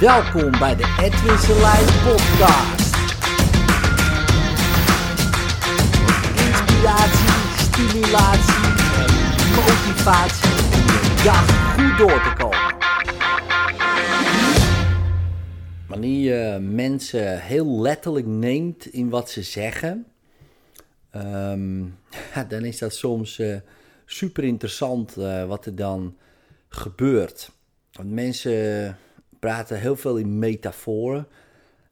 Welkom bij de Edwin Selijn podcast. Inspiratie, stimulatie en motivatie om dag goed door te komen. Wanneer je mensen heel letterlijk neemt in wat ze zeggen, ehm, dan is dat soms uh, super interessant uh, wat er dan gebeurt. Want mensen praten heel veel in metaforen.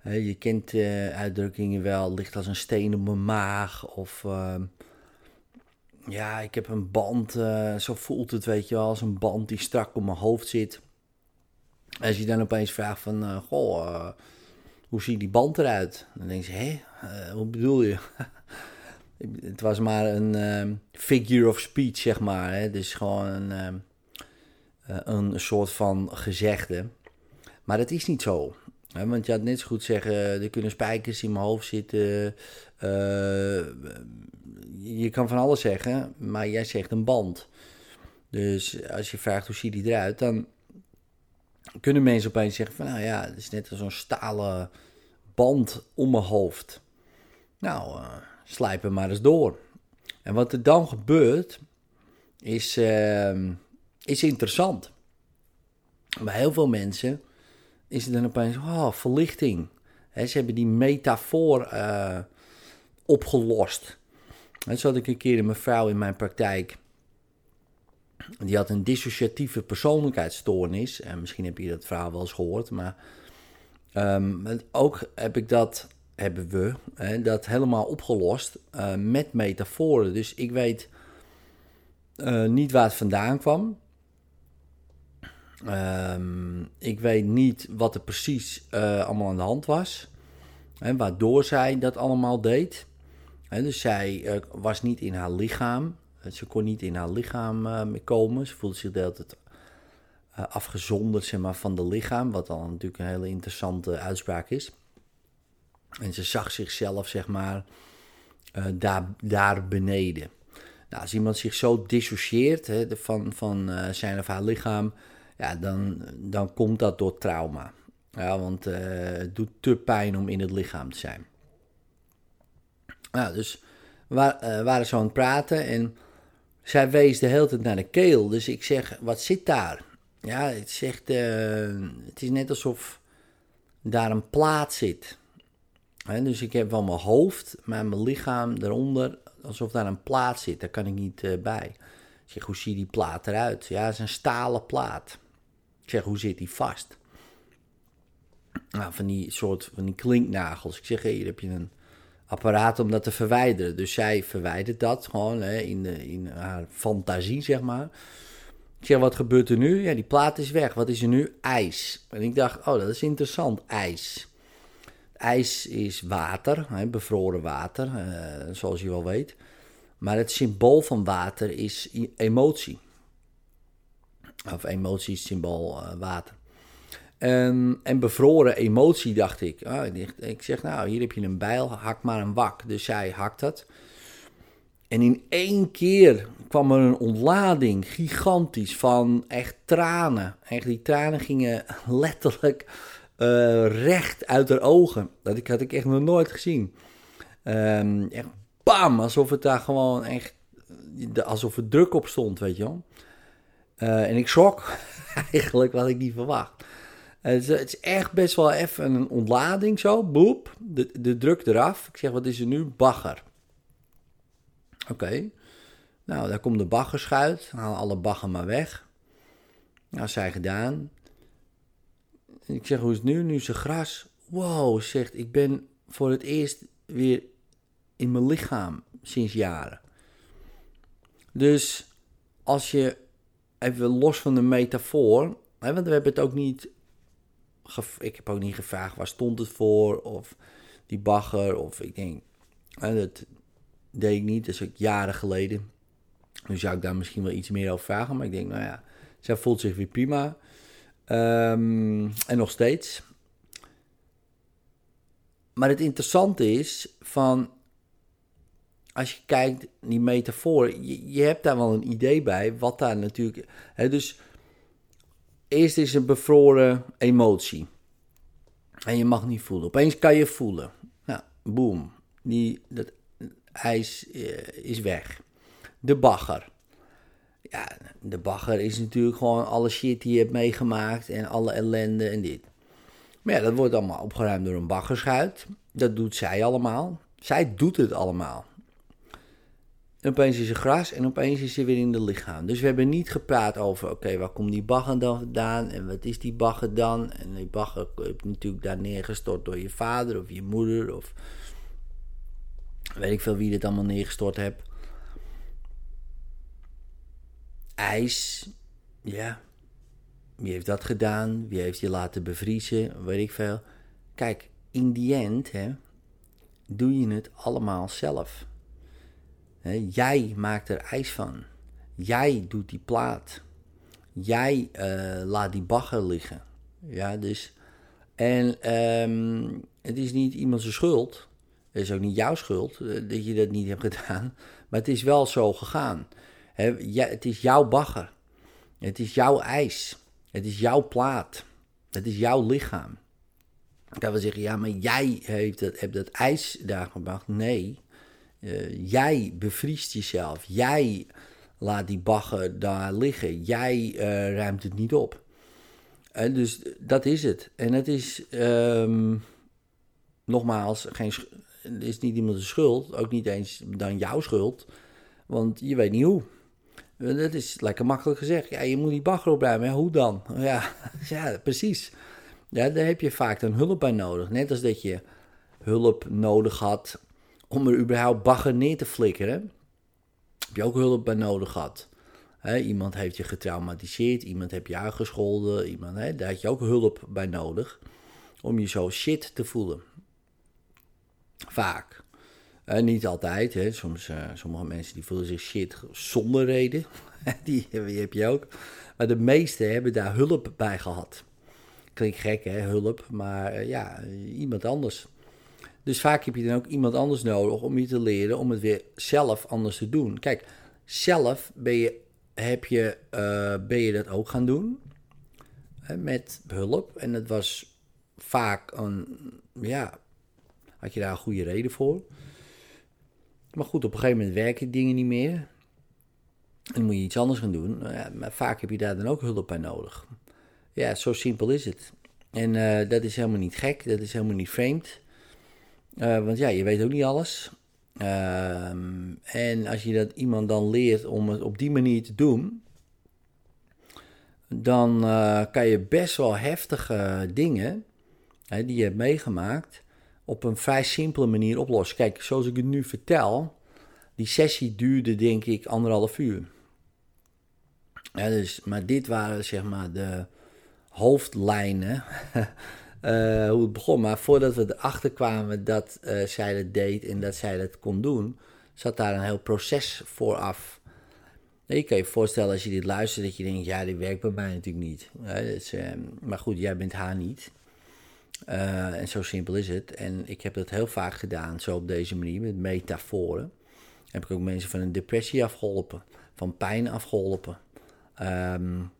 je kent uitdrukkingen wel, ligt als een steen op mijn maag. Of ehm, ja, ik heb een band, zo voelt het, weet je wel, als een band die strak op mijn hoofd zit. Als je dan opeens vraagt van, uh, goh, uh, hoe ziet die band eruit? Dan denk je, hé, hoe bedoel je? het was maar een um, figure of speech, zeg maar. Hè? Dus gewoon um, een soort van gezegde. Maar dat is niet zo. Want je had net zo goed zeggen, er kunnen spijkers in mijn hoofd zitten. je kan van alles zeggen, maar jij zegt een band. Dus als je vraagt hoe ziet die eruit, dan kunnen mensen opeens zeggen van, nou ja, het is net als zo'n stalen band om mijn hoofd. Nou, uh, slijp maar eens door. En wat er dan gebeurt, is, uh, is interessant. Bij heel veel mensen is het dan opeens, oh, verlichting. Ze hebben die metafoor uh, opgelost. Zo had ik een keer een mevrouw in mijn praktijk die had een dissociatieve persoonlijkheidsstoornis. En misschien heb je dat verhaal wel eens gehoord. Maar um, ook heb ik dat, hebben we, dat helemaal opgelost uh, met metaforen. Dus ik weet uh, niet waar het vandaan kwam. Um, ik weet niet wat er precies uh, allemaal aan de hand was. Hè, waardoor zij dat allemaal deed. Hè, dus zij was niet in haar lichaam. Ze kon niet in haar lichaam uh, meer komen. Ze voelde zich de hele tijd afgezonderd zeg maar, van de lichaam. Wat dan natuurlijk een hele interessante uitspraak is. En ze zag zichzelf, zeg maar, daar, daar beneden. Nou, als iemand zich zo dissocieert hè, van, van zijn of haar lichaam, ja, dan, dan komt dat door trauma. Ja, want het doet te pijn om in het lichaam te zijn. Nou, dus we waren zo aan het praten en zij wees de hele tijd naar de keel. Dus ik zeg, wat zit daar? Ja, het, zegt, uh, het is net alsof daar een plaat zit. dus ik heb wel mijn hoofd, maar mijn lichaam eronder, alsof daar een plaat zit. Daar kan ik niet bij. Ik zeg, hoe ziet die plaat eruit? Ja, het is een stalen plaat. Ik zeg, hoe zit die vast? Nou, van die soort van die klinknagels. Ik zeg, hier heb je een apparaat om dat te verwijderen. Dus zij verwijdert dat gewoon hè, in, de, in haar fantasie, zeg maar. Ik zeg, wat gebeurt er nu? Ja, die plaat is weg. Wat is er nu? IJs. En ik dacht, oh, dat is interessant, ijs. IJs is water, hè, bevroren water, uh, zoals je wel weet. Maar het symbool van water is emotie. Of emotie is symbool uh, water. En, en bevroren emotie, dacht ik. Oh, ik. Ik zeg, nou, hier heb je een bijl, hak maar een wak. Dus zij hakt dat. En in één keer kwam er een ontlading, gigantisch, van echt tranen. Echt, die tranen gingen letterlijk uh, recht uit haar ogen. Dat had ik echt nog nooit gezien. Echt bam, alsof het daar gewoon echt, alsof er druk op stond, weet je wel. Uh, en ik schrok eigenlijk, wat ik niet verwacht. Het is, echt best wel even een ontlading zo. Boep, de, de druk eraf. Ik zeg, wat is er nu? Bagger. Oké. Nou, daar komt de baggerschuit. Haal alle bagger maar weg. Nou, zij gedaan. Ik zeg, hoe is het nu? Nu is er gras. Wow, zegt, ik ben voor het eerst weer in mijn lichaam sinds jaren. Dus als je even los van de metafoor, want we hebben het ook niet ik heb ook niet gevraagd waar stond het voor of die bagger of ik denk, dat deed ik niet, dat is ook jaren geleden. Nu zou ik daar misschien wel iets meer over vragen, maar ik denk, nou ja, zij voelt zich weer prima. Um, en nog steeds. Maar het interessante is van, als je kijkt, die metafoor, je, je hebt daar wel een idee bij, wat daar natuurlijk, hè, dus Eerst is een bevroren emotie. En je mag niet voelen. Opeens kan je voelen. Nou, boom. Die, dat ijs eh, is weg. De bagger. Ja, de bagger is natuurlijk gewoon alle shit die je hebt meegemaakt en alle ellende en dit. Maar ja, dat wordt allemaal opgeruimd door een baggerschuit. Dat doet zij allemaal. Zij doet het allemaal. En opeens is er gras en opeens is ze weer in de lichaam. Dus we hebben niet gepraat over, oké, waar komt die bagger dan vandaan? En wat is die bagger dan? En die bagger heb je natuurlijk daar neergestort door je vader of je moeder of weet ik veel wie dit allemaal neergestort hebt. ijs. Ja. Wie heeft dat gedaan? Wie heeft je laten bevriezen? Weet ik veel. Kijk, in die end hè, doe je het allemaal zelf. Jij maakt er ijs van. Jij doet die plaat. Jij uh, laat die bagger liggen. Ja, dus. En um, het is niet iemands schuld. Het is ook niet jouw schuld uh, dat je dat niet hebt gedaan. Maar het is wel zo gegaan het is jouw bagger. Het is jouw ijs. Het is jouw plaat. Het is jouw lichaam. Ik kan wel zeggen, ja, maar jij hebt dat ijs daar gebracht. Nee, uh, jij bevriest jezelf. Jij laat die bagger daar liggen. Jij uh, ruimt het niet op. En dus dat is het. En het is, um, nogmaals, geen, is niet iemands schuld. Ook niet eens dan jouw schuld. Want je weet niet hoe. Dat is lekker makkelijk gezegd. Ja, je moet die bagger opruimen. Hoe dan? Ja, ja, precies. Ja, daar heb je vaak dan hulp bij nodig. Net als dat je hulp nodig had om er überhaupt bagger neer te flikkeren. Heb je ook hulp bij nodig gehad. iemand heeft je getraumatiseerd, iemand heeft je uitgescholden, iemand, daar had je ook hulp bij nodig om je zo shit te voelen. Vaak. Niet altijd. Soms, uh, sommige mensen die voelen zich shit zonder reden. die, die, heb je ook. Maar de meeste hebben daar hulp bij gehad. Klinkt gek, hè, hulp, maar uh, ja, iemand anders. Dus vaak heb je dan ook iemand anders nodig om je te leren om het weer zelf anders te doen. Kijk, zelf ben je, heb je, ben je dat ook gaan doen. Hè, met hulp. En het was vaak een, ja, had je daar een goede reden voor. Maar goed, op een gegeven moment werken dingen niet meer. En dan moet je iets anders gaan doen. Nou ja, maar vaak heb je daar dan ook hulp bij nodig. Ja, zo simpel is het. En uh, dat is helemaal niet gek, dat is helemaal niet vreemd. Uh, want ja, je weet ook niet alles. Uh, en als je dat iemand dan leert om het op die manier te doen, dan eh, kan je best wel heftige dingen hè, die je hebt meegemaakt, op een vrij simpele manier oplossen. Kijk, zoals ik het nu vertel, die sessie duurde denk ik anderhalf uur. Dus, maar dit waren zeg maar de hoofdlijnen, uh, hoe het begon. Maar voordat we erachter kwamen dat uh, zij dat deed en dat zij dat kon doen, zat daar een heel proces vooraf. Je kan je voorstellen als je dit luistert dat je denkt, ja, dit werkt bij mij natuurlijk niet. uh, maar goed, jij bent haar niet. Uh, en zo simpel is het. En ik heb dat heel vaak gedaan, zo op deze manier, met metaforen. Heb ik ook mensen van een depressie afgeholpen, van pijn afgeholpen. Um,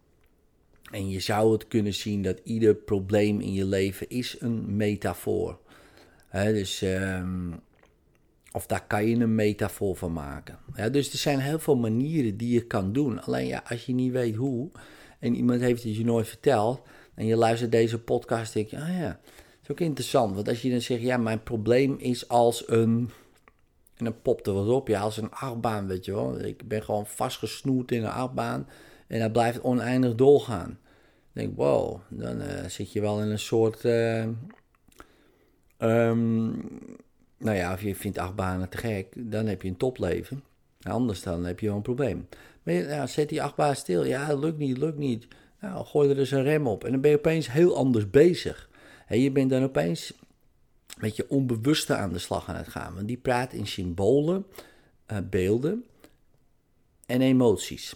en je zou het kunnen zien dat ieder probleem in je leven is een metafoor. He, dus, um, of daar kan je een metafoor van maken. Ja, dus er zijn heel veel manieren die je kan doen. Alleen ja, als je niet weet hoe en iemand heeft het je nooit verteld en je luistert deze podcast, denk je, ah ja, dat is ook interessant. Want als je dan zegt, ja, mijn probleem is als een, en dan popt er wat op, ja, als een achtbaan, weet je wel. Ik ben gewoon vastgesnoerd in een achtbaan en dat blijft oneindig doorgaan. Dan denk ik, wow, dan uh, zit je wel in een soort, uh, um, nou ja, of je vindt achtbanen te gek, dan heb je een topleven. Anders dan heb je wel een probleem. Maar ja, zet die achtbaan stil. Ja, lukt niet, lukt niet. Nou, gooi er dus een rem op. En dan ben je opeens heel anders bezig. En je bent dan opeens met je onbewuste aan de slag aan het gaan. Want die praat in symbolen, uh, beelden en emoties.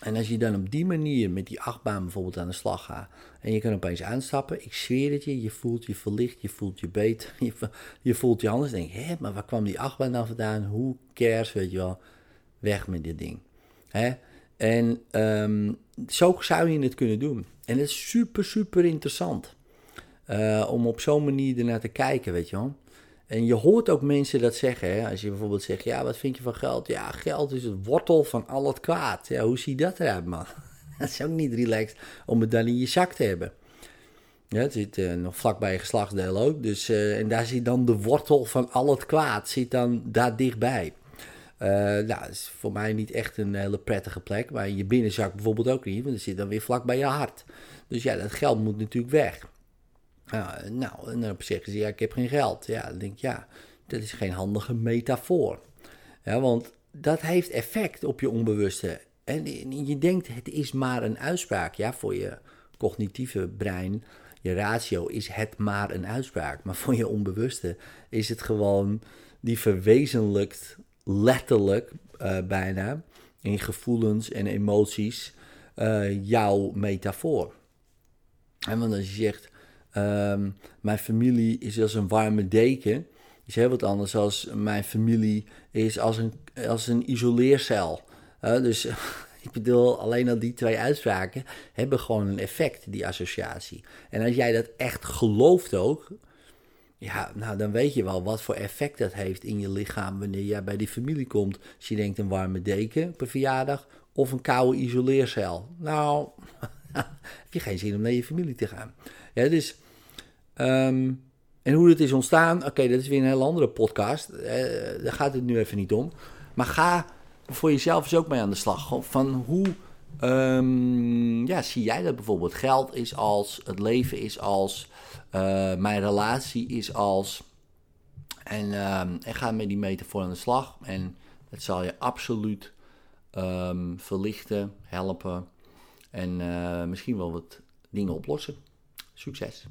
En als je dan op die manier met die achtbaan bijvoorbeeld aan de slag gaat en je kan opeens aanstappen, ik zweer het je, je voelt je verlicht, je voelt je beter, je, je voelt je anders. denk hé, maar waar kwam die achtbaan dan vandaan? Hoe cares, weet je wel, weg met dit ding. Hè? En um, zo zou je het kunnen doen. En het is super, super interessant. Uh, om op zo'n manier ernaar te kijken, weet je wel. En je hoort ook mensen dat zeggen. Hè? Als je bijvoorbeeld zegt, ja, wat vind je van geld? Ja, geld is het wortel van al het kwaad. Ja, hoe zie je dat eruit, man? dat is ook niet relaxed om het dan in je zak te hebben. Ja, het zit uh, nog vlakbij je geslachtsdeel ook. Dus, uh, en daar zit dan de wortel van al het kwaad, zit dan daar dichtbij. Uh, nou, dat is voor mij niet echt een hele prettige plek. Maar je binnenzak bijvoorbeeld ook niet, want het zit dan weer vlak bij je hart. Dus ja, dat geld moet natuurlijk weg. Nou, en dan zeggen ze, ja, ik heb geen geld. Ja, dan denk ik, ja, dat is geen handige metafoor. Ja, want dat heeft effect op je onbewuste. En je denkt, het is maar een uitspraak, ja, voor je cognitieve brein je ratio is het maar een uitspraak. Maar voor je onbewuste is het gewoon, die verwezenlijkt letterlijk uh, bijna in gevoelens en emoties uh, jouw metafoor. En want als je zegt, um, mijn familie is als een warme deken, is heel wat anders als mijn familie is als een, als een isoleercel. Uh, dus ik bedoel, alleen al die twee uitspraken hebben gewoon een effect, die associatie. En als jij dat echt gelooft ook, ja, nou dan weet je wel wat voor effect dat heeft in je lichaam wanneer jij bij die familie komt. Als je denkt een warme deken per verjaardag of een koude isoleercel. Nou, heb je geen zin om naar je familie te gaan. Ja, dus... Um, en hoe het is ontstaan, oké, dat is weer een heel andere podcast. Uh, daar gaat het nu even niet om. Maar ga voor jezelf is ook mee aan de slag. Van hoe um, ja, zie jij dat bijvoorbeeld? Geld is als, het leven is als, uh, mijn relatie is als. En, um, en ga met die metafoor aan de slag. En het zal je absoluut verlichten, helpen. En uh, misschien wel wat dingen oplossen. Succes!